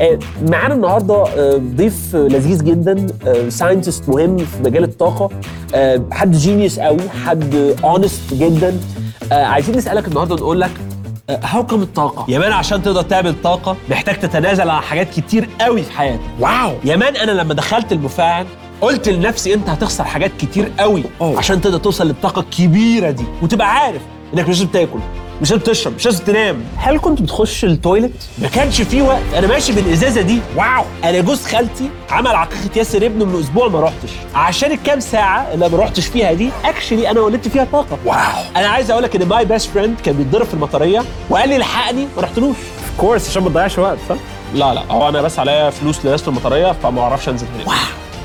آه، معانا النهارده آه، ضيف لذيذ جدا scientist مهم في مجال الطاقة آه، حد genius قوي حد honest جدا. آه، عايزين نسألك النهارده نقول لك how come الطاقة؟ يا man عشان تقدر تعمل طاقة محتاج تتنازل عن حاجات كتير قوي في حياتك. wow! يا man أنا لما دخلت المفاعل قلت لنفسي أنت هتخسر حاجات كتير قوي أوه. عشان تقدر توصل للطاقة الكبيرة دي وتبقى عارف إنك مش لازم تاكل. مش لازم تشرب مش لازم تنام. هل كنت بتخش ال toilet ما كانش في وقت. أنا ماشي بالإزازة دي. wow. أنا جوز خالتي عمل عقيقه ياسر ابنه من أسبوع ما رحتش عشان الكام ساعة اللي ما رحتش فيها دي actually أنا ولدت فيها طاقة. wow. أنا عايز أقول لك إن my best friend كان بيتضرب في المطرية وقال لي الحقني ما رحتلوش. of course عشان ما تضيعش وقت صح؟ لا لا. هو أنا بس عليا فلوس لناس المطرية فما أعرفش أنزل هناك. wow.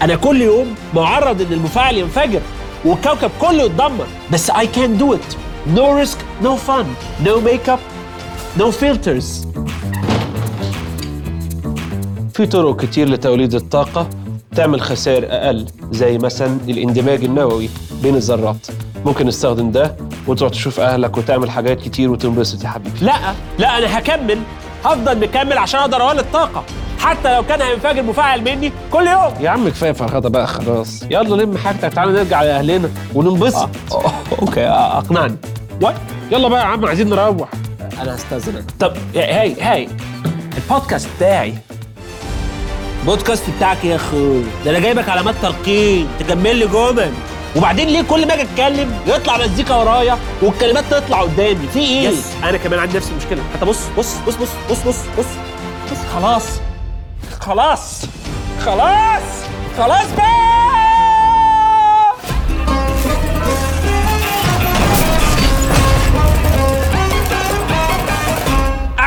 أنا كل يوم معرض إن المفاعل ينفجر والكوكب كله يتدمر. بس I can do it risk no fun no makeup no filters في طرق كتير لتوليد الطاقة. تعمل خسائر أقل زي مثلا الاندماج النووي بين الذرات. ممكن نستخدم ده وتروح تشوف أهلك وتعمل حاجات كتير وتنبسط يا حبيبي. لا لا أنا هكمل. هفضل مكمل عشان أقدر أولد طاقة. حتى لو كان هينفجر مفاعل مني كل يوم. يا عم كفاية فرخطه بقى خلاص. يلا لم حاجتك. تعالى نرجع لأهلنا وننبسط. أوكي آه، أقنعني. what يلا بقى يا عم عايزين نروح. أنا هستأذنك. طب هاي هاي. البودكاست بتاعي. بودكاست بتاعك يا أخوي ده أنا جايبك علامات تلقين. تكمل لي جمل وبعدين ليه كل ما أجي أتكلم يطلع مزيكا ورايا والكلمات تطلع قدامي؟ في إيه؟ yes أنا كمان عندي نفس المشكلة. حتى بص بص بص بص بص بص بص. خلاص. خلاص. خلاص. خلاص بقى.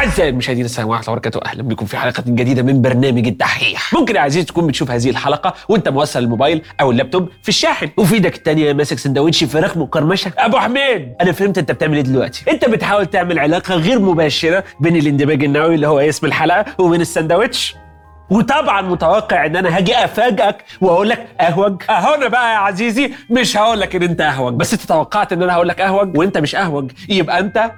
أعزائي المشاهدين السلام عليكم ورحمة الله وبركاته. أهلا بكم في حلقة جديدة من برنامج الدحيح. ممكن يا عزيزي تكون بتشوف هذه الحلقة وأنت موصل الموبايل أو اللابتوب في الشاحن. وفي إيدك التانية ماسك سندوتش فراخ مقرمشة أبو حميد أنا فهمت أنت بتعمل إيه دلوقتي. أنت بتحاول تعمل علاقة غير مباشرة بين الاندماج النووي اللي هو اسم الحلقة وبين السندوتش. وطبعا متوقع إن أنا هاجي أفاجئك وأقول لك أهوج. اهو بقى يا عزيزي مش هقول لك إن أنت أهوج. بس أنت توقعت إن أنا هقول لك أهوج وأنت مش أهوج. يبقى أنت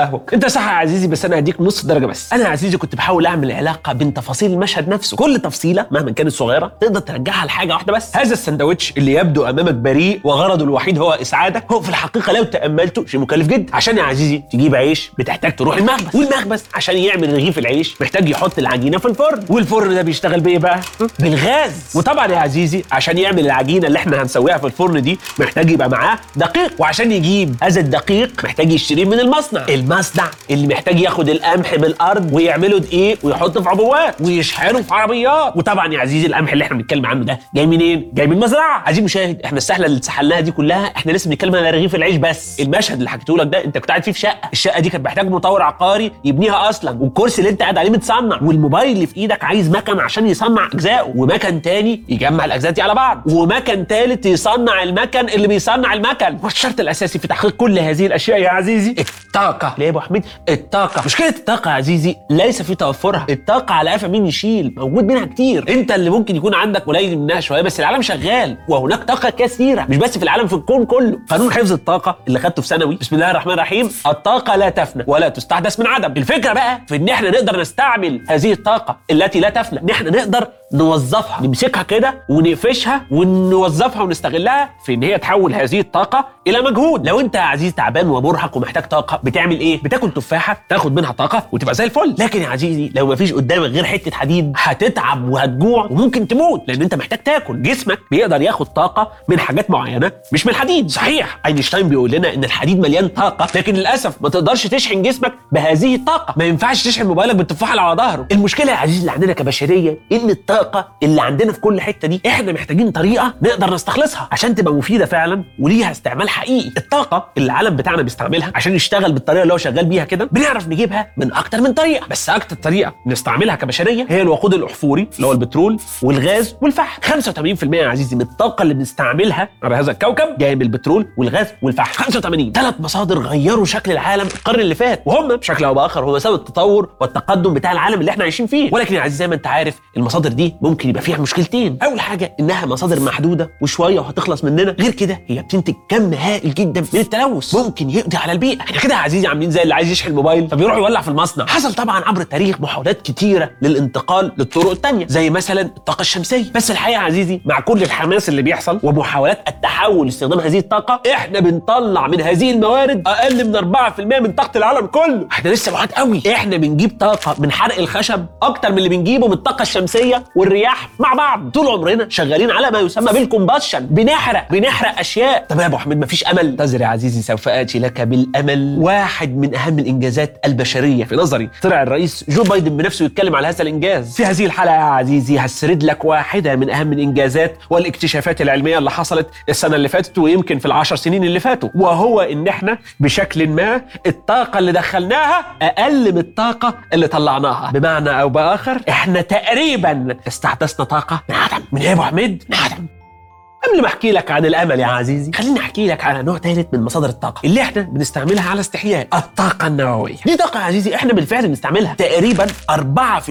اهوج أنت صح يا عزيزي بس أنا هديك نص درجة بس. أنا يا عزيزي كنت بحاول أعمل علاقة بين تفاصيل المشهد نفسه. كل تفصيلة مهما كانت صغيرة تقدر ترجعها لحاجة واحدة بس. هذا السندوتش اللي يبدو أمامك بريء وغرضه الوحيد هو إسعادك. هو في الحقيقة لو تأملته شيء مكلف جدا. عشان يا عزيزي تجيب عيش بتحتاج تروح المخبز. والمخبز عشان يعمل رغيف العيش محتاج يحط العجينة في الفرن. والفرن ده بيشتغل بإيه بقى؟ بالغاز. وطبعا يا عزيزي عشان يعمل العجينة اللي إحنا هنسويها في الفرن دي محتاج يبقى معاه دقيق. وعشان يجيب هذا الدقيق محتاج يشتريه من المصنع. المصنع اللي محتاج ياخد القمح من الأرض ويعمله دقيق ويحطه في عبوات ويشحنه في عربيات. وطبعا يا عزيزي القمح اللي إحنا بنتكلم عنه ده جاي منين؟ جاي من مزرعه عزيزي مشاهد إحنا السهله اللي اتسحلناها دي كلها إحنا لسه بنتكلم على رغيف العيش بس. المشهد اللي حكيته لك ده أنت كنت قاعد فيه في شقة. الشقة دي كانت محتاج مطور عقاري يبنيها أصلا. والكرسي اللي أنت قاعد عليه متصنع. والموبايل اللي في إيدك عايز مكن عشان يصنع أجزائه. ومكن تاني يجمع الأجزاء دي على بعض. ومكن تالت يصنع المكن اللي بيصنع المكن. والشرط الأساسي في تحقيق كل هذه الأشياء يا عزيزي. الطاقة. ليه يا ابو حميد؟ الطاقة. مشكلة الطاقة يا عزيزي ليس في توفرها. الطاقة على قفا مين يشيل؟ موجود منها كتير. انت اللي ممكن يكون عندك قليل منها شوية بس العالم شغال وهناك طاقة كثيرة مش بس في العالم في الكون كله. قانون حفظ الطاقة اللي خدته في ثانوي. بسم الله الرحمن الرحيم. الطاقة لا تفنى ولا تستحدث من عدم. الفكرة بقى في إن إحنا نقدر نستعمل هذه الطاقة التي لا تفنى. إن إحنا نقدر نوظفها نمسكها كده ونقفشها ونوظفها ونستغلها في إن هي تحول هذه الطاقة إلى مجهود. لو أنت يا عزيزي تعبان ومرهق ومحتاج طاقة بتعمل إيه؟ بتاكل تفاحة تاخد منها طاقة وتبقى زي الفل. لكن يا عزيزي لو مفيش قدامك غير حتة حديد هتتعب وهتجوع وممكن تموت لأن أنت محتاج تاكل. جسمك بيقدر ياخد طاقة من حاجات معينة مش من الحديد صحيح أينشتاين بيقول لنا إن الحديد مليان طاقة لكن للأسف ما تقدرش تشحن جسمك بهذه الطاقة. ما ينفعش تشحن موبايلك بالتفاحة على ظهره. المشكلة يا عزيزي اللي عندنا كبشرية إن الطاقه اللي عندنا في كل حتة دي. إحنا محتاجين طريقة نقدر نستخلصها عشان تبقى مفيدة فعلا وليها استعمال حقيقي. الطاقة اللي العالم بتاعنا بيستعملها عشان يشتغل بالطريقة اللي هو شغال بيها كده بنعرف نجيبها من أكتر من طريقة. بس أكتر طريقة نستعملها كبشرية هي الوقود الأحفوري اللي هو البترول والغاز والفحم. 85% يا عزيزي من الطاقة اللي بنستعملها على هذا الكوكب جاية من البترول والغاز والفحم. 85 ثلاث مصادر غيروا شكل العالم القرن اللي فات وهم بشكل أو بآخر هم سبب التطور والتقدم بتاع العالم اللي إحنا عايشين فيه. ولكن يا عزيزي زي ما أنت عارف المصادر دي ممكن يبقى فيها مشكلتين. أول حاجة إنها مصادر محدودة وشوية وهتخلص مننا. غير كده هي بتنتج كم هائل جدا من التلوث. ممكن يقضي على البيئة. إحنا كده يا عزيزي عاملين زي اللي عايز يشحن موبايل فبيروح يولع في المصنع. حصل طبعا عبر التاريخ محاولات كتيرة للانتقال للطرق التانية زي مثلا الطاقة الشمسية. بس الحقيقة يا عزيزي مع كل الحماس اللي بيحصل ومحاولات التحول لاستخدام هذه الطاقة إحنا بنطلع من هذه الموارد أقل من 4% من طاقة العالم كله. إحنا لسه بعاد قوي. إحنا بنجيب طاقة من حرق الخشب أكتر من اللي بنجيبه من الطاقة الشمسية. والرياح مع بعض. طول عمرنا شغالين على ما يسمى بالكومباشن بنحرق بنحرق أشياء. طب يا أبو حميد مفيش أمل؟ انتظر يا عزيزي سوف آتي لك بالأمل. واحد من أهم الإنجازات البشرية في نظري. طلع الرئيس جو بايدن بنفسه يتكلم على هذا الإنجاز. في هذه الحلقة يا عزيزي هسرد لك واحدة من أهم الإنجازات والاكتشافات العلمية اللي حصلت السنة اللي فاتت ويمكن في العشر سنين اللي فاتوا. وهو إن إحنا بشكل ما الطاقة اللي دخلناها أقل من الطاقة اللي طلعناها. بمعنى أو بآخر إحنا تقريبا استحدثنا طاقة. من عدم من إيه يا أبو حميد؟ من عدم قبل ما احكي لك عن الأمل يا عزيزي خليني احكي لك على نوع ثالث من مصادر الطاقة اللي إحنا بنستعملها على استحياء الطاقة النووية. دي طاقة يا عزيزي إحنا بالفعل بنستعملها تقريبا 4%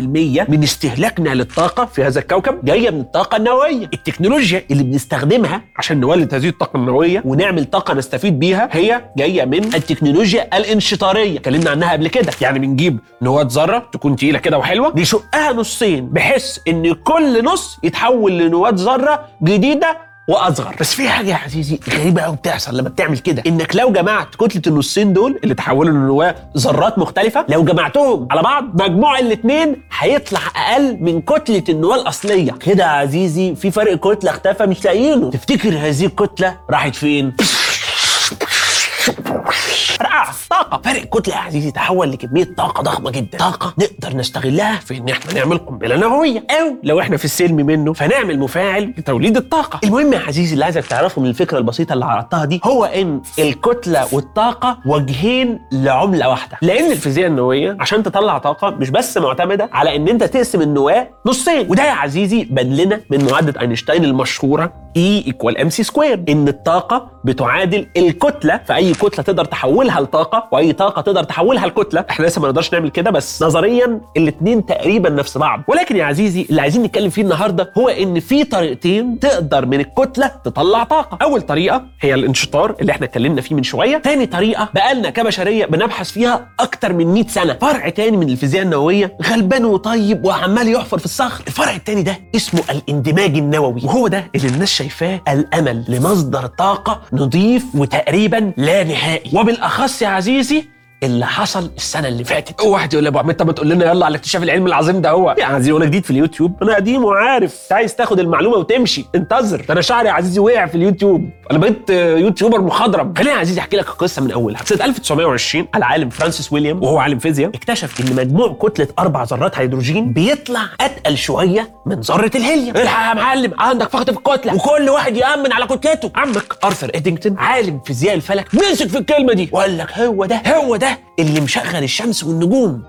من استهلاكنا للطاقة في هذا الكوكب جاية من الطاقة النووية. التكنولوجيا اللي بنستخدمها عشان نولد هذه الطاقة النووية ونعمل طاقة نستفيد بيها هي جاية من التكنولوجيا الانشطارية. اتكلمنا عنها قبل كده يعني بنجيب نواه ذرة تكون تقيلة كده وحلوة نشقها نصين بحيث إن كل نص يتحول لنواه ذرة جديدة واصغر. بس في حاجة يا عزيزي غريبة قوي بتحصل لما بتعمل كده إنك لو جمعت كتلة النصين دول اللي تحولوا لنواه ذرات مختلفة لو جمعتهم على بعض مجموع الاثنين هيطلع أقل من كتلة النواة الأصلية. كده يا عزيزي في فرق كتلة اختفى مش لاقيينه. تفتكر هذه الكتلة راحت فين؟ فرقعة طاقة فرق كتلة يا عزيزي تحول لكمية طاقة ضخمة جدا. طاقة. نقدر نستغلها في إن إحنا نعمل قنبلة نووية. أو لو إحنا في السلم منه فنعمل مفاعل لتوليد الطاقة. المهم يا عزيزي اللي عايزك تعرفه من الفكرة البسيطة اللي عرضتها دي هو إن الكتلة والطاقة وجهين لعملة واحدة. لأن الفيزياء النووية عشان تطلع طاقة مش بس معتمدة على إن أنت تقسم النواة نصين. وده يا عزيزي بان لنا من معادلة أينشتاين المشهورة E equal mc square إن الطاقة بتعادل الكتلة فأي كتلة تقدر تحولها لطاقة وأي طاقة تقدر تحولها لكتلة. إحنا لسه ما نقدرش نعمل كده بس نظريا الاثنين تقريبا نفس بعض. ولكن يا عزيزي اللي عايزين نتكلم فيه النهارده هو إن في طريقتين تقدر من الكتلة تطلع طاقة. أول طريقة هي الانشطار اللي إحنا اتكلمنا فيه من شوية. تاني طريقة بقالنا كبشرية بنبحث فيها أكتر من 100 سنة. فرع تاني من الفيزياء النووية غلبان وطيب وعمال يحفر في الصخر. الفرع التاني ده اسمه الإندماج النووي وهو ده اللي الناس شايفاه الأمل لمصدر طاقة نظيف وتقريبا لا نهائي. وبالأخص يا عزيزي اللي حصل السنة اللي فاتت. واحد يقول لي أبو عماد طب ما تقول لنا يلا على اكتشاف العلم العظيم ده هو. يا عزيزي وأنا جديد في اليوتيوب أنا قديم وعارف. أنت عايز تاخد المعلومة وتمشي انتظر. أنا شعري يا عزيزي وقع في اليوتيوب. أنا بقيت يوتيوبر مخضرم. خليني يا عزيزي أحكي لك القصة من أولها. سنة 1920 العالم فرانسيس ويليام وهو عالم فيزياء اكتشف إن مجموع كتلة أربع ذرات هيدروجين بيطلع أتقل شوية من ذرة الهيليوم. الحق يا معلم عندك فقد في الكتلة. وكل واحد يأمن على كتلته. عمك أرثر ادينجتون عالم فيزياء الفلك مسك في الكلمة دي. وقال لك هو ده هو ده اللي مشغل الشمس والنجوم.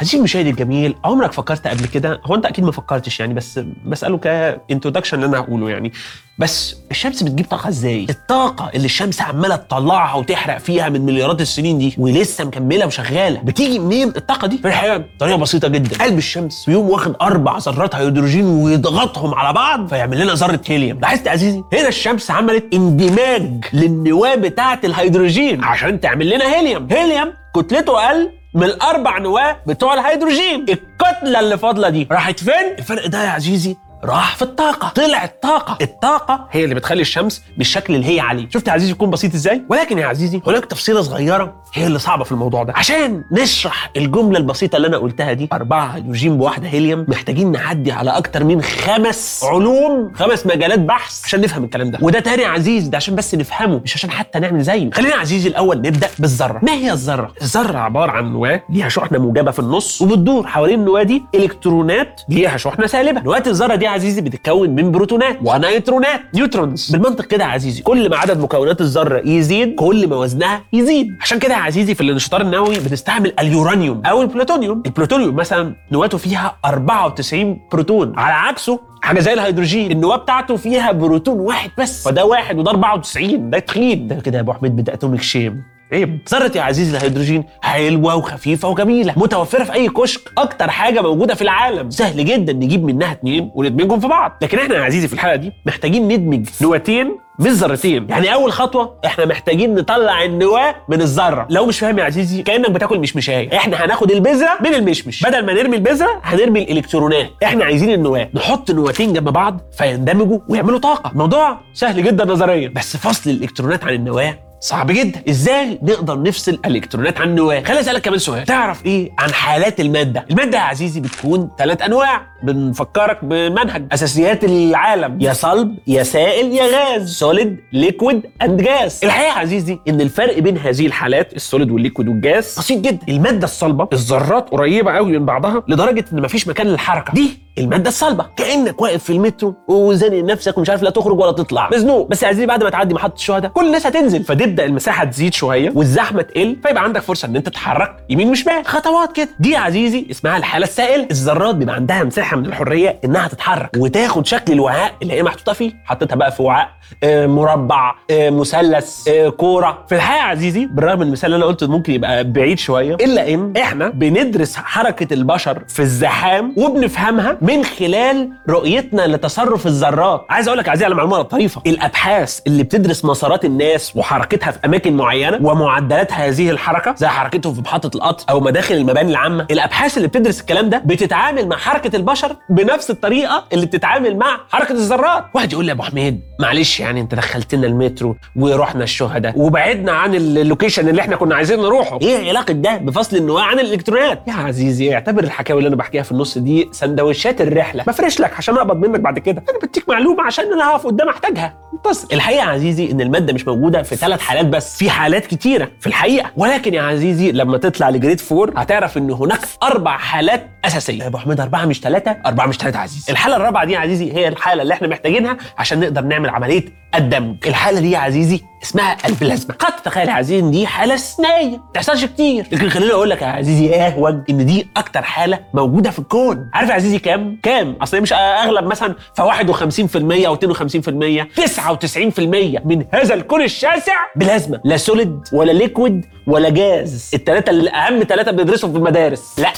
عزيزي المشاهد الجميل. عمرك فكرت قبل كده؟ هو انت أكيد ما فكرتش يعني بس بسأله كـ introduction اللي أنا هقوله يعني. بس الشمس بتجيب طاقة إزاي؟ الطاقة اللي الشمس عمالة تطلعها وتحرق فيها من مليارات السنين دي ولسه مكملة وشغالة. بتيجي منين الطاقة دي؟ في الحقيقة طريقة بسيطة جدا. قلب الشمس يقوم واخد أربع ذرات هيدروجين ويضغطهم على بعض فيعمل لنا ذرة هيليوم. لاحظت يا عزيزي؟ هنا الشمس عملت اندماج للنواه بتاعة الهيدروجين عشان تعمل لنا هيليوم. هيليوم كتلته أقل من الأربع نواة بتوع الهيدروجين. الكتلة اللي فاضلة دي راحت فين؟ الفرق ده يا عزيزي راح في الطاقة. طلعت طاقة. الطاقة هي اللي بتخلي الشمس بالشكل اللي هي عليه. شفت يا عزيزي يكون بسيط إزاي؟ ولكن يا عزيزي هناك تفصيلة صغيرة هي اللي صعبة في الموضوع ده. عشان نشرح الجملة البسيطة اللي أنا قلتها دي أربعة هيدروجين بواحدة هيليوم محتاجين نعدي على أكتر من خمس علوم خمس مجالات بحث عشان نفهم الكلام ده. وده تاني يا عزيزي ده عشان بس نفهمه مش عشان حتى نعمل زيه. خلينا عزيزي الأول نبدأ بالذرة. ما هي الذرة؟ الذرة عبارة عن نواة ليها شحنة موجبة في النص وبتدور حوالين النواة دي إلكترونات ليها شحنة سالبة. نواة الذرة دي يا عزيزي بتتكون من بروتونات ونيوترونات neutrons. بالمنطق كده عزيزي كل ما عدد مكونات الذرة يزيد كل ما وزنها يزيد. عشان كده يا عزيزي في الانشطار النووي بنستعمل اليورانيوم. أو البلوتونيوم. البلوتونيوم مثلا نواته فيها 94 بروتون. على عكسه حاجة زي الهيدروجين. النواه بتاعته فيها بروتون واحد بس. فده واحد وده 94 ده تخين ده كده يا أبو حميد بدأ atomic shame. عيب ذره يا عزيزي الهيدروجين حلوة وخفيفة وجميلة متوفرة في أي كشك أكتر حاجة موجودة في العالم. سهل جدا نجيب منها اتنين وندمجهم في بعض. لكن إحنا يا عزيزي في الحلقة دي محتاجين ندمج نواتين مش ذرتين يعني أول خطوة إحنا محتاجين نطلع النواة من الذرة. لو مش فاهم يا عزيزي كأنك بتاكل مشمشاية. إحنا هناخد البذرة من المشمش. بدل ما نرمي البذرة هنرمي الإلكترونات. إحنا عايزين النواة. نحط نواتين جنب بعض فيندمجوا ويعملوا طاقة. موضوع سهل جدا نظريا. بس فصل الإلكترونات عن النواة صعب جدا. إزاي نقدر نفصل الالكترونات عن النواه؟ خليني أسألك كمان سؤال. تعرف إيه عن حالات المادة؟ المادة يا عزيزي بتكون ثلاث أنواع. بنفكرك بمنهج. أساسيات العالم. يا صلب يا سائل يا غاز. solid liquid and gas الحقيقة يا عزيزي إن الفرق بين هذه الحالات ال solid وال liquid وال gas بسيط جدا. المادة الصلبة الذرات قريبة قوي من بعضها لدرجة إن مفيش مكان للحركة. دي الماده الصلبه كأنك واقف في المترو وزانق نفسك ومش عارف لا تخرج ولا تطلع. مزنوق. بس عزيزي بعد ما تعدي محطة الشهداء كل الناس هتنزل. فتبدأ المساحة تزيد شوية والزحمة تقل فيبقى عندك فرصة إن أنت تتحرك يمين وشمال. خطوات كده. دي يا عزيزي اسمها الحالة السائلة. الذرات بيبقى عندها مساحة من الحرية إنها تتحرك وتاخد شكل الوعاء اللي هي محطوطة فيه. حطيتها بقى في وعاء آه، مربع آه، مثلث آه، كورة. في الحقيقة يا عزيزي بالرغم من المثال اللي أنا قلته ممكن يبقى بعيد شوية إلا إن إحنا بندرس حركة البشر في الزحام وبنفهمها من خلال رؤيتنا لتصرف الذرات. عايز أقول لك عزيزي على معلومة طريفه الأبحاث اللي بتدرس مسارات الناس وحركتها في أماكن معينة ومعدلات هذه الحركة زي حركتهم في محطة القطر أو مداخل المباني العامة الأبحاث اللي بتدرس الكلام ده بتتعامل مع حركة البشر بنفس الطريقة اللي بتتعامل مع حركة الذرات. واحد يقول لي يا أبو حميد معلش يعني أنت دخلتنا المترو ورحنا الشهداء وبعدنا عن ال location اللي إحنا كنا عايزين نروحه. إيه علاقة ده بفصل النواة عن الالكترونات يا عزيزي اعتبر الحكاوي اللي أنا بحكيها في النص دي سندوتشات الرحلة. بفرش لك عشان أقبض منك بعد كده. أنا بديك معلومة عشان أنا هقف قدام أحتاجها. بس. الحقيقة يا عزيزي إن المادة مش موجودة في ثلاث حالات بس. في حالات كتيرة. في الحقيقة. ولكن يا عزيزي لما تطلع ل grade four هتعرف إن هناك أربع حالات أساسية. يا أبو حميد أربعة مش ثلاثة أربعة مش ثلاثة عزيزي. الحالة الرابعة دي يا عزيزي هي الحالة اللي إحنا محتاجينها عشان نقدر نعمل عملية الدمج. الحالة دي يا عزيزي اسمها البلازما قد تتخيل يا عزيزي إن دي حالة استثنائيه ما بتحصلش كتير. لكن خليني أقول لك يا عزيزي اهوج إن دي أكتر حالة موجودة في الكون. عارف يا عزيزي كام؟ كام؟ أصل هي مش أغلب مثلا ف 51% أو 52% 99% من هذا الكون الشاسع بلازما. لا solid ولا liquid ولا جاز. الثلاثه اللي أهم ثلاثة بندرسهم في المدارس. لا.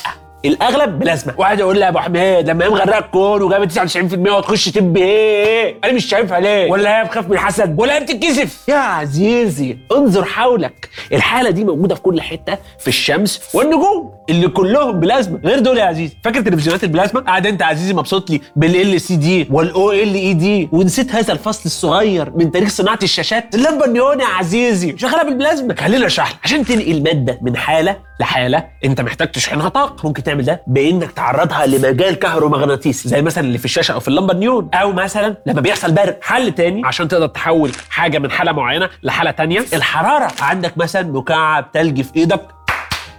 الاغلب بلازما واحد يقول لي يا ابو حميد لما هي مغرقه الكون وجابت 99% وتخش تب إيه؟ أنا مش شايفها ليه؟ ولا هي بخاف من الحسد؟ ولا هي بتتكسف؟ يا عزيزي انظر حولك. الحالة دي موجودة في كل حتة في الشمس والنجوم اللي كلهم بلازما غير دول يا عزيزي. فاكر تلفزيونات البلازما قاعد أنت عزيزي مبسوط لي بال LCD وال OLED ونسيت هذا الفصل الصغير من تاريخ صناعة الشاشات. اللمبة النيون يا عزيزي. شغاله بالبلازما خلينا لك. عشان تنقل مادة من حالة لحالة انت محتاج تشحنها طاقه ممكن تعمل ده بانك تعرضها لمجال كهرومغناطيسي زي مثلا اللي في الشاشة أو في اللمبة النيون أو مثلا لما بيحصل برد حل تاني عشان تقدر تحول حاجة من حالة معينة لحالة تانية. الحرارة عندك مثلا مكعب تلج في إيدك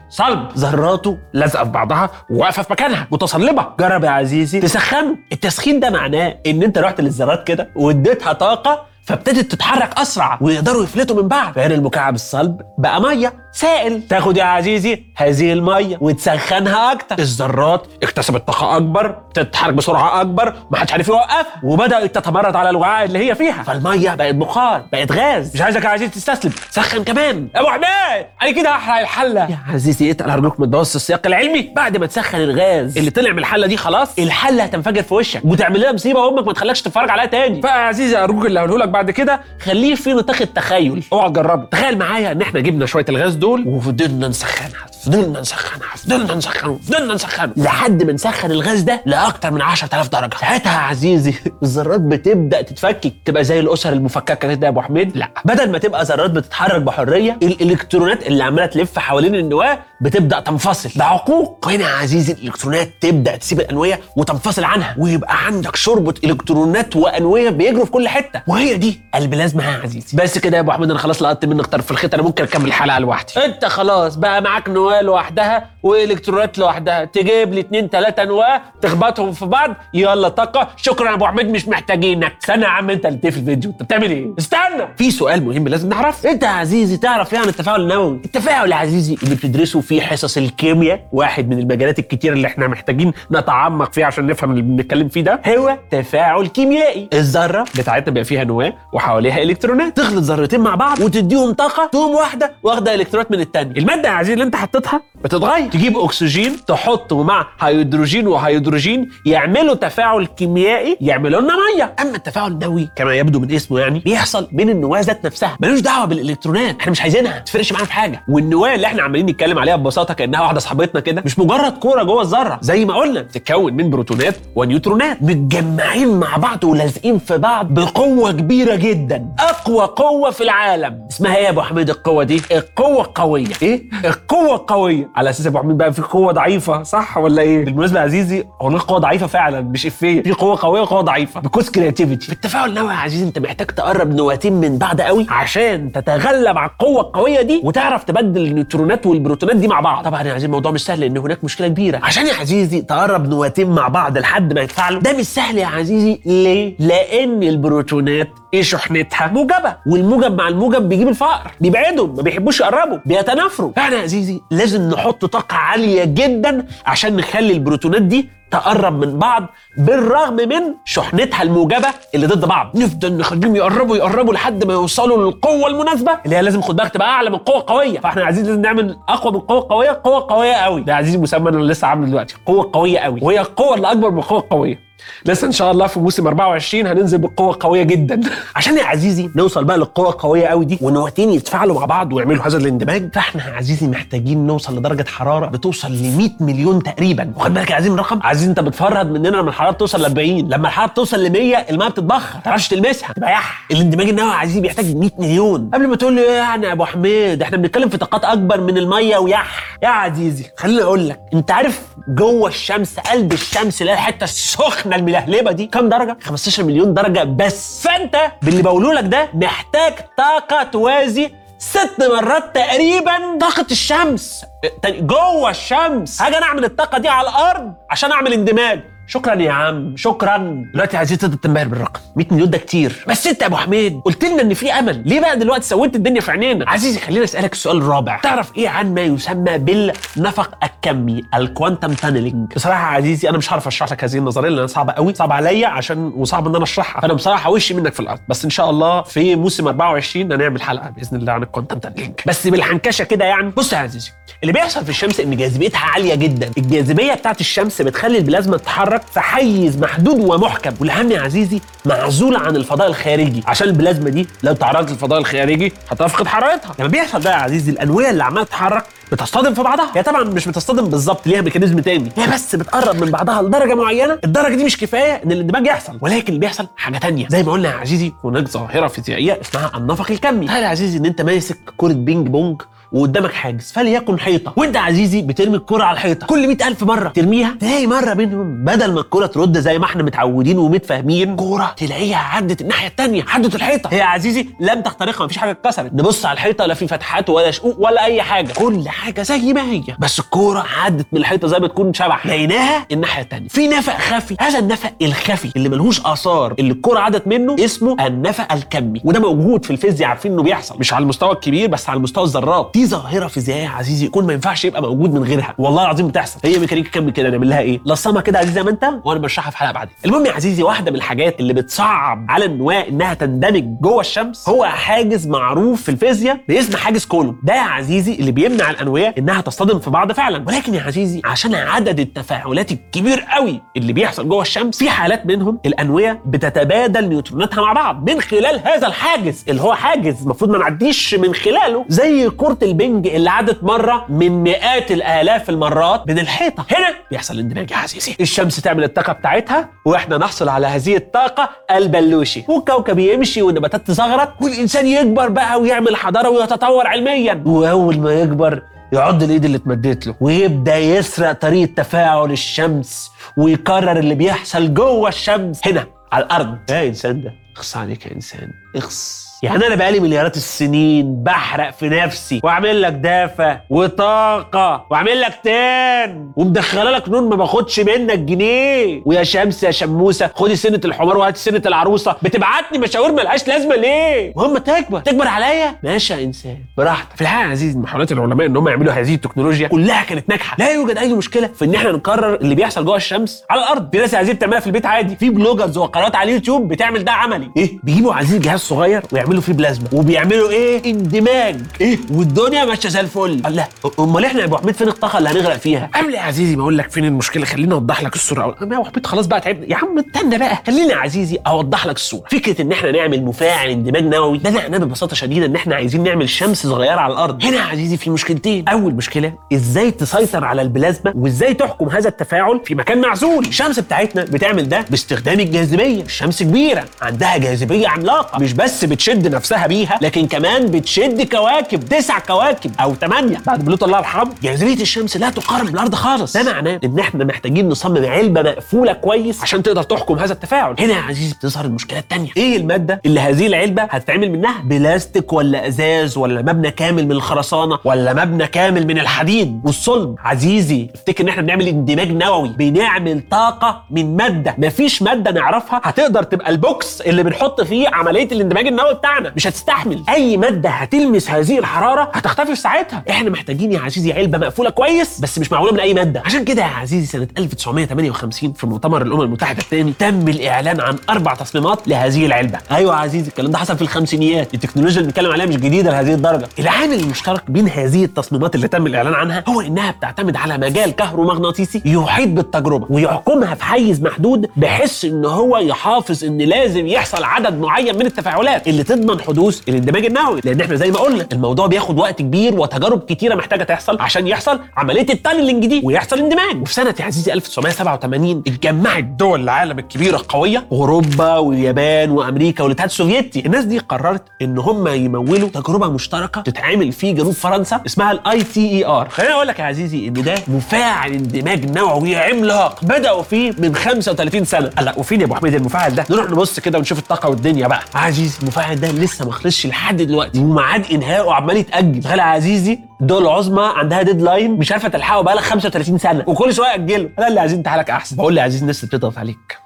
صلب ذراته لازقة في بعضها وواقفه في مكانها متصلبة. جرب يا عزيزي تسخنه. التسخين ده معناه إن أنت رحت للذرات كده واديتها طاقة فابتدت تتحرك أسرع ويقدروا يفلتوا من بعض فهنا المكعب الصلب بقى مية. سائل. تاخد يا عزيزي هذه المية وتسخنها أكتر. الذرات اكتسبت طاقة أكبر تتحرك بسرعة أكبر ومحدش عارف يوقفها وبدأت تتمرد على الوعاء اللي هي فيها. فالمية بقت بخار بقت غاز. مش عايزك يا عزيزي تستسلم سخن كمان. أبو حماد أنا كده هحرق الحلة. يا عزيزي اتقل ارجوك من دوس السياق العلمي. بعد ما تسخن الغاز اللي طلع من الحلة دي خلاص الحلة هتنفجر في وشك وتعمل لها مصيبة وأمك ما تخليكش تتفرج عليها تاني. فيا عزيزي أرجوك اللي هقوله لك بعد كده خليه في نطاق التخيل. اوعى تجربه. تخيل معايا إن إحنا جبنا شوية الغاز دول؟ وفضلنا نسخنها فضلنا نسخنها فضلنا نسخنها فضلنا نسخنها لحد ما نسخن الغاز ده لأكتر من 10000 درجة. ساعتها يا عزيزي الذرات بتبدأ تتفكك تبقى زي الأسر المفككة كده يا أبو حميد؟ لا. بدل ما تبقى ذرات بتتحرك بحرية الإلكترونات اللي عمالة تلف حوالين النواة بتبدأ تنفصل. ده عقوق. هنا يا عزيزي الإلكترونات تبدأ تسيب الأنوية وتنفصل عنها. ويبقى عندك شربة إلكترونات وأنوية بيجروا في كل حتة. وهي دي البلازما يا عزيزي. بس كده يا أبو حميد أنا خلاص لقطت منك طرف الخيط أنا ممكن أكمل الحلقة لوحدي. أنت خلاص بقى معاك نواه لوحدها. وإلكترونات لوحدها. تجيب لي اتنين تلاتة نواه تخبطهم في بعض. يلا طاقة. شكرا يا أبو حميد مش محتاجينك. استنى يا عم أنت اللي في الفيديو. انت بتعمل إيه؟ استنى. في سؤال مهم لازم نعرف. أنت يا عزيزي تعرف يعني التفاعل النووي؟ التفاعل يا عزيزي اللي بتدرسه في حصص الكيمياء واحد من المجالات الكتير اللي إحنا محتاجين نتعمق فيها عشان نفهم اللي بنتكلم فيه ده هو تفاعل كيميائي. الذرة بتاعتنا بيبقى فيها نواه وحواليها إلكترونات. تخلط ذرتين مع بعض وتديهم طاقة. تقوم واحدة واخدة إلكترونات من الثانية المادة يا عزيزي اللي أنت حطيتها بتتغير. تجيب أكسجين تحطه مع هيدروجين وهيدروجين يعملوا تفاعل كيميائي يعملوا لنا مية. أما التفاعل النووي كما يبدو من اسمه يعني بيحصل بين النواة ذات نفسها. ملوش دعوة بالإلكترونات إحنا مش عايزينها. ما تفرقش معانا في حاجة. والنواة اللي إحنا عمالين نتكلم عليها ببساطة كأنها واحدة صاحبتنا كده مش مجرد كورة جوه الذرة. زي ما قلنا بتتكون من بروتونات ونيوترونات. متجمعين مع بعض ولازقين في بعض بقوة كبيرة جدا. أقوى قوة في العالم. اسمها إيه يا أبو حميد القوة دي؟ القوة القويه إيه؟ القوة القويه على أساس أبو حميد بقى في قوة ضعيفة صح ولا إيه؟ بالمناسبة يا عزيزي هو قوة ضعيفة فعلا مش إفيه في قوة قوية وقوة ضعيفة. because creativity في التفاعل النووي يا عزيزي أنت محتاج تقرب نواتين من بعض قوي عشان تتغلب على القوة القوية دي وتعرف تبدل النيوترونات والبروتونات دي مع بعض. طبعا يا عزيزي الموضوع مش سهل لأن هناك مشكلة كبيرة. عشان يا عزيزي تقرب نواتين مع بعض لحد ما يتفاعلوا ده مش سهل يا عزيزي. ليه؟ لأن البروتونات إيه شحنتها موجبة. والموجب مع الموجب بيجيب الفقر. بيبعدهم ما بيحبوش يقربوا بيتنافروا. فاحنا يا عزيزي لازم نحط طاقة عالية جدا عشان نخلي البروتونات دي تقرب من بعض بالرغم من شحنتها الموجبة اللي ضد بعض. نفضل نخليهم يقربوا يقربوا لحد ما يوصلوا للقوة المناسبة. اللي هي لازم خد بالك تبقى أعلى من قوة قوية. فإحنا عايزين لازم نعمل أقوى من قوة قوية قوة قوية قوي ده عزيزي مسمى أنا لسه عامله دلوقتي قوة قوية قوي وهي القوة اللي أكبر من القوه القويه لسه إن شاء الله في موسم 24 هننزل بقوة قوية جدا. عشان يا عزيزي نوصل بقى للقوة القوية قوي دي والنواتين يتفاعلوا مع بعض ويعملوا هذا الاندماج. فإحنا يا عزيزي محتاجين نوصل لدرجة حرارة بتوصل ل 100 مليون تقريبا. وخد بالك يا عزيزي من الرقم؟ عزيزي أنت بتفرد مننا لما الحرارة توصل ل 40 لما الحرارة توصل ل 100 الماء بتتبخر. ما تعرفش تلمسها. تبقى يح. الاندماج النووي يا عزيزي بيحتاج 100 مليون. قبل ما تقول لي إيه يعني يا أبو حميد إحنا بنتكلم في طاقات أكبر من المية ويح. يا عزيزي خليني أقول لك أنت عارف جوه الشمس قلب الشمس اللي هي الحتة السخنة الملهلبة دي كام درجة؟ 15 مليون درجة بس. فأنت باللي بقوله لك ده محتاج طاقة توازي ست مرات تقريبا طاقة الشمس. جوه الشمس. هاجي أنا أعمل الطاقة دي على الأرض عشان أعمل اندماج. شكرا يا عم شكرا. دلوقتي عايزين تقدر تنبهر بالرقم. 100 مليون ده كتير. بس انت يا أبو حميد قلت لنا إن في أمل. ليه بقى دلوقتي سودت الدنيا في عينينا؟ عزيزي خليني أسألك السؤال الرابع تعرف إيه عن ما يسمى بالنفق الكمي ال quantum tunneling بصراحة يا عزيزي أنا مش عارف أشرح لك هذه النظرية لانها صعبة قوي صعبة عليا عشان وصعب إن أنا أشرحها. فأنا بصراحة وشي منك في الأرض. بس إن شاء الله في موسم 24 هنعمل حلقة بإذن الله عن ال quantum tunneling بس بالحنكشة كده يعني. بص يا عزيزي اللي بيحصل في الشمس إن جاذبيتها عالية جدا. الجاذبية بتاعت الشمس بتخلي البلازما تتحرك في حيز محدود ومحكم. والأهم يا عزيزي معزولة عن الفضاء الخارجي. عشان البلازما دي لو تعرضت للفضاء الخارجي هتفقد حرارتها. لما بيحصل ده يا عزيزي الانويه اللي عمالة تتحرك بتصطدم في بعضها. هي طبعا مش بتصطدم بالظبط ليها mechanism تاني. هي بس بتقرب من بعضها لدرجة معينة. الدرجة دي مش كفاية إن الاندماج يحصل. ولكن اللي بيحصل حاجة تانية. زي ما قلنا يا عزيزي هناك ظاهرة فيزيائية اسمها النفق الكمي. تخيل يا عزيزي إن أنت ماسك كرة ping pong وقدامك حاجز. فليكن حيطة. وانت عزيزي بترمي الكرة على الحيطة. كل 100000 مرة ترميها. تلاقي مرة منهم بدل ما الكرة ترد زي ما إحنا متعودين ومتفاهمين كورة تلاقيها عدت الناحية الثانية عدت الحيطة. هي يا عزيزي لم تخترقها مفيش حاجة اتكسرت. نبص على الحيطة لا في فتحات ولا شقوق ولا أي حاجة. كل حاجة زي ما هي. بس الكورة عدت من الحيطة زي ما تكون شبح لقيناها الناحية الثانية في نفق خفي. هذا النفق الخفي اللي ملهوش آثار اللي الكورة عدت منه اسمه النفق الكمي. وده موجود في الفيزياء عارفين إنه بيحصل. مش على المستوى الكبير بس على مستوى الذرات. دي ظاهرة فيزيائية يا عزيزي يكون ما ينفعش يبقى موجود من غيرها. والله العظيم بتحصل. هي ميكانيكا كمي كده نعمل لها إيه؟ لصمها كده عزيزي زي ما أنت وأنا بشرحها في حلقة بعدين. المهم يا عزيزي واحدة من الحاجات اللي بتصعب على النواة إنها تندمج جوه الشمس هو حاجز معروف في الفيزياء باسم حاجز كولوم ده يا عزيزي اللي بيمنع الأنوية إنها تصطدم في بعض فعلا. ولكن يا عزيزي عشان عدد التفاعلات الكبير قوي اللي بيحصل جوه الشمس في حالات منهم الأنوية بتتبادل نيوتروناتها مع بعض من خلال هذا الحاجز اللي هو حاجز المفروض ما نعديش من خلاله زي كرة البنج اللي عدت مرة من مئات الآلاف المرات من الحيطة. هنا بيحصل اندماج يا عزيزي الشمس تعمل الطاقة بتاعتها وإحنا نحصل على هذه الطاقة البلوشي والكوكب يمشي والنباتات تصغرت والإنسان يكبر بقى ويعمل حضارة ويتطور علميا. وأول ما يكبر يعض الإيد اللي اتمدت له ويبدأ يسرق طريقه تفاعل الشمس ويكرر اللي بيحصل جوه الشمس. هنا على الأرض. يا إنسان ده اخص عليك يا انسان اخص. يعني أنا بقالي مليارات السنين بحرق في نفسي وأعمل لك دفا وطاقة وأعمل لك tan ومدخلة لك نور ما باخدش منك جنيه. ويا شمس يا شموسة خدي سنة الحمار وهاتي سنة العروسة. بتبعتني مشاوير ملهاش لازمة ليه؟ مهم تكبر. تكبر عليا؟ ماشي يا إنسان. براحتك. في الحقيقة يا عزيزي محاولات العلماء إن هم يعملوا هذه التكنولوجيا كلها كانت ناجحة. لا يوجد أي مشكلة في إن إحنا نكرر اللي بيحصل جوه الشمس على الأرض. في ناس يا عزيزي بتعملها في البيت عادي. في bloggers وقنوات على اليوتيوب بتعمل ده عملي. إيه؟ بيجيبوا عزيزي جهاز صغير ويعملوا فيه بلازما. وبيعملوا إيه؟ اندماج. إيه؟ والدنيا ماشية زي الفل. الله أمال إحنا يا أبو حميد فين الطاقة اللي هنغرق فيها؟ قبل يا عزيزي ما أقول لك فين المشكلة؟ خليني أوضح لك الصورة. يا أبو حميد خلاص بقى تعبنا يا عم استنى بقى خليني يا عزيزي أوضح لك الصورة. فكرة إن إحنا نعمل مفاعل اندماج نووي ده معناه ببساطة شديدة إن إحنا عايزين نعمل شمس صغيرة على الأرض. هنا يا عزيزي في مشكلتين. أول مشكلة إزاي تسيطر على البلازما؟ وإزاي تحكم هذا التفاعل في مكان معزول؟ الشمس بتاعتنا بتعمل ده باستخدام الجاذبية. الشمس كبيرة عندها جاذبية عملاقة مش بس بتشد نفسها بيها لكن كمان بتشد كواكب تسع كواكب أو ثمانيه بعد بلوتو الله يرحمه جاذبيه الشمس لا تقارب بالأرض خالص. ده معناه إن إحنا محتاجين نصمم علبة مقفولة كويس عشان تقدر تحكم هذا التفاعل. هنا يا عزيزي بتظهر المشكلة الثانية إيه المادة اللي هذه العلبة هتتعمل منها؟ بلاستيك ولا إزاز ولا مبنى كامل من الخرسانة ولا مبنى كامل من الحديد والصلب؟ عزيزي افتكر إن إحنا بنعمل اندماج نووي بنعمل طاقة من مادة. مفيش مادة نعرفها هتقدر تبقى ال box اللي بنحط فيه عملية الاندماج النووي بتاعنا مش هتستحمل. أي مادة هتلمس هذه الحرارة هتختفي في ساعتها. إحنا محتاجين يا عزيزي علبة مقفولة كويس بس مش معمولة من أي مادة. عشان كده يا عزيزي سنة 1958 في مؤتمر الأمم المتحدة الثاني تم الإعلان عن أربع تصميمات لهذه العلبة. أيوه يا عزيزي الكلام ده حصل في الخمسينيات. التكنولوجيا اللي بنتكلم عليها مش جديدة لهذه الدرجة. العامل المشترك بين هذه التصميمات اللي تم الإعلان عنها هو إنها بتعتمد على مجال كهرومغناطيسي يحيط بالتجربة ويحكمها في حيز محدود بحيث إن هو يحافظ إن لازم يحصل عدد معين من التفاعلات اللي تضمن حدوث الاندماج النووي. لأن إحنا زي ما قلنا الموضوع بياخد وقت كبير وتجارب كتيرة محتاجة تحصل عشان يحصل عملية ال tunneling دي ويحصل اندماج. وفي سنة يا عزيزي 1987 اتجمعت دول العالم الكبيرة القوية أوروبا واليابان وأمريكا والاتحاد السوفيتي. الناس دي قررت إن هم يمولوا تجربة مشتركة تتعمل في جنوب فرنسا اسمها ال ITER. خليني أقول لك يا عزيزي إن ده مفاعل اندماج نووي عملاق بدأوا فيه من 35 سنة. لأ وفين يا أبو حميد المفاعل ده؟ نروح نبص كده ونشوف الطاقة والدنيا بقى. عزيزي المفاعل ده لسه ما خلصش لحد دلوقتي. وميعاد انهائه عمال يتأجل. تخيل يا عزيزي الدول العظمى عندها deadline مش عارفة تلحقه بقى لها 35 سنة. وكل شوية أجلوه. أنا اللي عايزين حالك أحسن. بقول لي يا عزيزي الناس بتضغط عليك.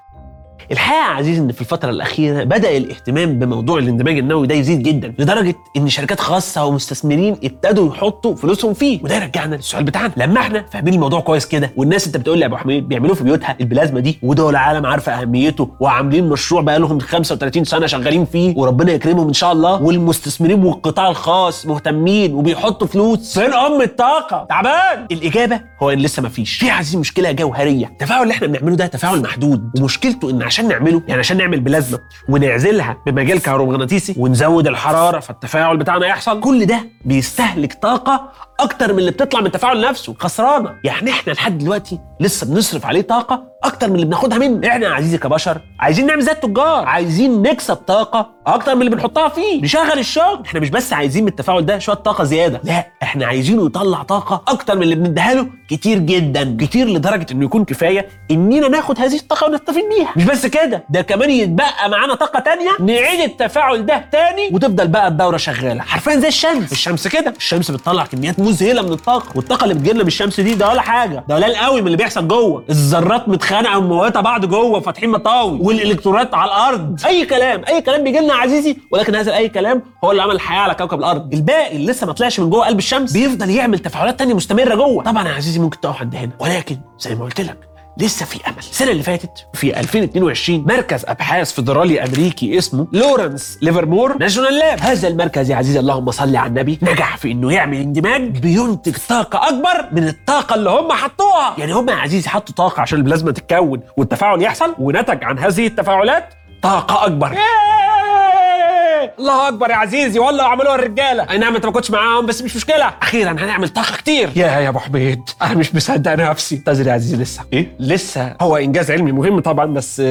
الحقيقة يا عزيزي إن في الفترة الأخيرة بدأ الاهتمام بموضوع الاندماج النووي ده يزيد جدا لدرجة إن شركات خاصة ومستثمرين ابتدوا يحطوا فلوسهم فيه وده يرجعنا للسؤال بتاعنا لما إحنا فاهمين الموضوع كويس كده والناس أنت بتقول لي يا أبو حميد بيعملوه في بيوتها البلازما دي ودول العالم عارفة أهميته وعاملين مشروع بقى لهم 35 سنة شغالين فيه وربنا يكرمهم إن شاء الله والمستثمرين والقطاع الخاص مهتمين وبيحطوا فلوس فين ام الطاقة. تعبان! الإجابة هو إن لسه ما فيش. في يا عزيزي مشكلة جوهرية. التفاعل اللي إحنا بنعمله ده تفاعل محدود ومشكلته إن عشان نعمله يعني عشان نعمل بلازما ونعزلها بمجال كهرومغناطيسي ونزود الحرارة فالتفاعل بتاعنا يحصل. كل ده بيستهلك طاقة أكتر من اللي بتطلع من التفاعل نفسه. خسرانة. يعني إحنا لحد دلوقتي لسه بنصرف عليه طاقة أكتر من اللي بناخدها منه. إحنا عزيزي كبشر عايزين نعمل زي التجار. عايزين نكسب طاقة أكتر من اللي بنحطها فيه. نشغل الشغل. إحنا مش بس عايزين من التفاعل ده شوية طاقة زيادة. لا إحنا عايزينه يطلع طاقة أكتر من اللي بنديها له كتير جدا. كتير لدرجة إنه يكون كفاية إننا ناخد هذه الطاقة ونستفيد بيها. مش بس كده ده كمان يتبقى معانا طاقة تانية. نعيد التفاعل ده تاني وتفضل بقى الدورة شغالة. حرفيا زي الشمس. الشمس كده. الشمس بتطلع كميات مذهله من الطاقة والطاقة اللي بتجيلنا من الشمس دي ده ولا حاجة ده قليل قوي من اللي بيحصل جوه. الذرات متخانقة ومموتة بعض جوه فاتحين مطاوي والإلكترونات على الأرض. أي كلام أي كلام بيجي لنا عزيزي ولكن هذا أي كلام هو اللي عمل الحياة على كوكب الأرض. الباقي اللي لسه ما طلعش من جوه قلب الشمس بيفضل يعمل تفاعلات تانية مستمرة جوه. طبعا يا عزيزي ممكن تقف عند هنا ولكن زي ما قلت لك لسه في أمل. السنة اللي فاتت في 2022 مركز أبحاث فيدرالي أمريكي اسمه Lawrence Livermore National Lab هذا المركز يا عزيزي اللهم صل على النبي نجح في إنه يعمل اندماج بينتج طاقة أكبر من الطاقة اللي هم حطوها. يعني هم يا عزيزي حطوا طاقة عشان البلازما تتكون والتفاعل يحصل ونتج عن هذه التفاعلات طاقة أكبر. الله أكبر يا عزيزي والله عملوها الرجالة. أي نعم انت ما كنتش معاهم بس مش مشكلة. أخيرا هنعمل طاقة كتير. يا يا أبو حميد أنا مش مصدق نفسي. انتظر يا عزيزي لسه. إيه؟ لسه. هو إنجاز علمي مهم طبعا بس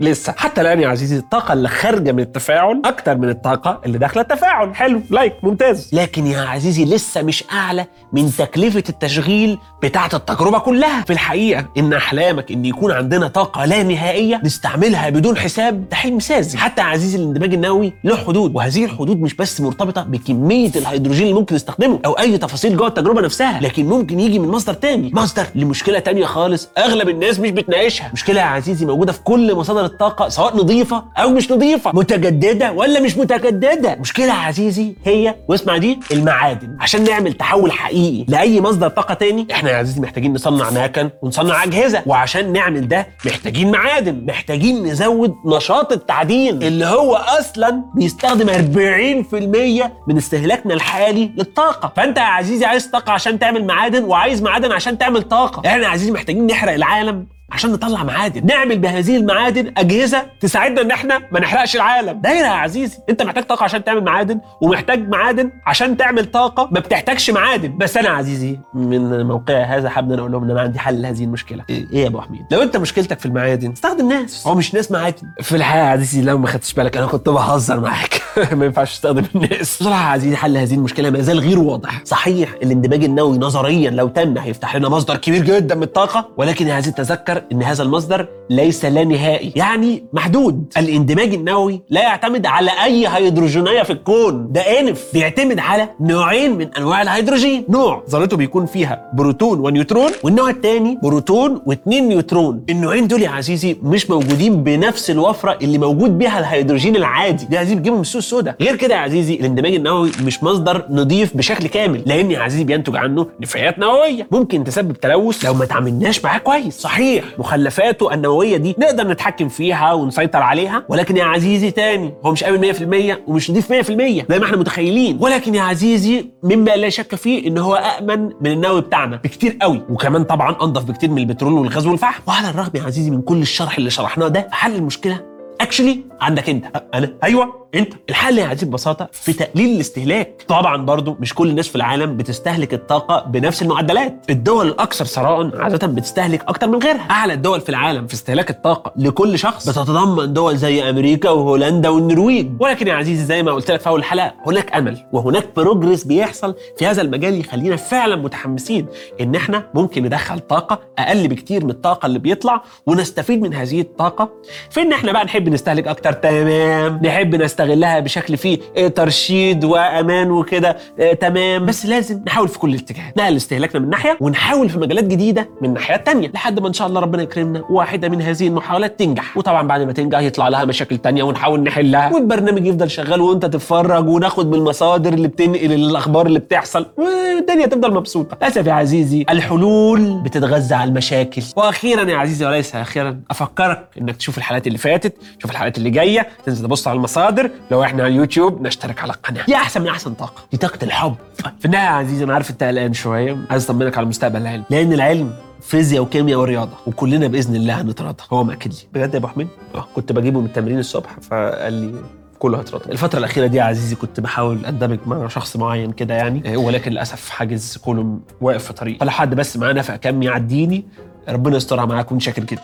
لسه. حتى الآن يا عزيزي الطاقة اللي خارجة من التفاعل أكتر من الطاقة اللي داخلة التفاعل. حلو. لايك ممتاز. لكن يا عزيزي لسه مش أعلى من تكلفة التشغيل بتاعة التجربة كلها. في الحقيقة إن أحلامك إن يكون عندنا طاقة لا نهائية نستعملها بدون حساب ده حلم ساذج. حتى يا عزيزي الاندماج النووي له حدود. وهذه الحدود مش بس مرتبطة بكمية الهيدروجين اللي ممكن نستخدمه أو أي تفاصيل جوه التجربة نفسها لكن ممكن يجي من مصدر تاني. مصدر لمشكلة تانية خالص أغلب الناس مش بتناقشها. مشكلة يا عزيزي موجودة في كل مصادر الطاقة سواء نظيفة أو مش نظيفة متجددة ولا مش متجددة. مشكلة يا عزيزي هي واسمع دي المعادن. عشان نعمل تحول حقيقي لأي مصدر طاقة تاني إحنا يا عزيزي محتاجين نصنع مكن ونصنع أجهزة. وعشان نعمل ده محتاجين معادن محتاجين نزود نشاط التعدين اللي هو أصلا بيستخدم 40% من استهلاكنا الحالي للطاقة. فأنت يا عزيزي عايز طاقة عشان تعمل معادن وعايز معادن عشان تعمل طاقة. إحنا يا عزيزي محتاجين نحرق العالم عشان نطلع معادن. نعمل بهذه المعادن أجهزة تساعدنا إن إحنا ما نحرقش العالم. دايره يا عزيزي أنت محتاج طاقة عشان تعمل معادن ومحتاج معادن عشان تعمل طاقة ما بتحتاجش معادن. بس أنا عزيزي من موقعي هذا حابب إن أقول لهم إن أنا عندي حل لهذه المشكلة. إيه؟ يا أبو حميد؟ لو أنت مشكلتك في المعادن استخدم ناس. هو مش ناس معادن. في الحقيقة يا عزيزي لو ما خدتش بالك أنا كنت بهزر معاك. ما ينفعش تستخدم الناس. بصراحة يا عزيزي حل هذه المشكلة ما زال غير واضح. صحيح الاندماج النووي نظريا لو تم هيفتح لنا مصدر كبير جدا من الطاقة ولكن يا عزيزي تذكر إن هذا المصدر ليس لا نهائي يعني محدود. الاندماج النووي لا يعتمد على أي هيدروجينية في الكون. ده آنف. بيعتمد على نوعين من أنواع الهيدروجين. نوع ذرته بيكون فيها بروتون ونيوترون والنوع الثاني بروتون واثنين نيوترون. النوعين دول يا عزيزي مش موجودين بنفس الوفرة اللي موجود بيها الهيدروجين العادي. ده عزيزي بتجيبه من السوق السوداء. غير كده يا عزيزي الاندماج النووي مش مصدر نضيف بشكل كامل لأن يا عزيزي بينتج عنه نفايات نووية. ممكن تسبب تلوث لو ما تعاملناش معاه كويس. صحيح. مخلفاته النووية دي نقدر نتحكم فيها ونسيطر عليها. ولكن يا عزيزي تاني هو مش امن 100% ومش نضيف 100% زي ما إحنا متخيلين. ولكن يا عزيزي مما لا شك فيه إن هو امن من النووي بتاعنا بكتير قوي. وكمان طبعا أنضف بكتير من البترول والغاز والفحم. وعلى الرغم يا عزيزي من كل الشرح اللي شرحناه ده حل المشكلة actually عندك انت. أنا أيوه انت. الحل يا عزيزي ببساطة في تقليل الاستهلاك. طبعا برضو مش كل الناس في العالم بتستهلك الطاقة بنفس المعدلات. الدول الأكثر ثراء عادة بتستهلك أكتر من غيرها. أعلى الدول في العالم في استهلاك الطاقة لكل شخص بتتضمن دول زي أمريكا وهولندا والنرويج. ولكن يا عزيزي زي ما قلت لك في أول الحلقة هناك أمل وهناك progress بيحصل في هذا المجال يخلينا فعلا متحمسين إن إحنا ممكن ندخل طاقة أقل بكتير من الطاقة اللي بيطلع ونستفيد من هذه الطاقة. في ان إحنا بقى نحب نستهلك أكتر. تمام. نحب نستغلها بشكل فيه إيه، ترشيد وأمان وكده. إيه، تمام. بس لازم نحاول في كل الاتجاهات. نقل استهلاكنا من ناحية ونحاول في مجالات جديدة من ناحيات تانية لحد ما إن شاء الله ربنا يكرمنا واحدة من هذه المحاولات تنجح. وطبعا بعد ما تنجح يطلع لها مشاكل تانية ونحاول نحلها. والبرنامج يفضل شغال وأنت تتفرج وناخد من المصادر اللي بتنقل الأخبار اللي بتحصل. والدنيا تفضل مبسوطة. للأسف يا عزيزي الحلول بتتغذى على المشاكل. وأخيرا يا عزيزي وليس أخيرا أفكرك إنك تشوف الحلقات اللي فاتت تشوف الحلقات اللي جاية تنزل تبص على المصادر. لو إحنا على اليوتيوب نشترك على القناة. دي أحسن من أحسن طاقة. دي طاقة الحب. في النهاية يا عزيزي أنا عارف أنت قلقان شوية. عايز أطمنك على المستقبل العلمي لأن العلم فيزياء وكيمياء ورياضة وكلنا بإذن الله هنتراضى. هو مأكد لي. بجد يا أبو حميد؟ آه. كنت بجيبه من التمرين الصبح فقال لي كله هيتراضى. الفترة الأخيرة دي يا عزيزي كنت بحاول أندمج مع شخص معين كده يعني. آه، ولكن للأسف حاجز كله واقف في طريق. فلو حد بس معاه نفق كم يعديني ربنا يسترها معاكم شاكر جدا.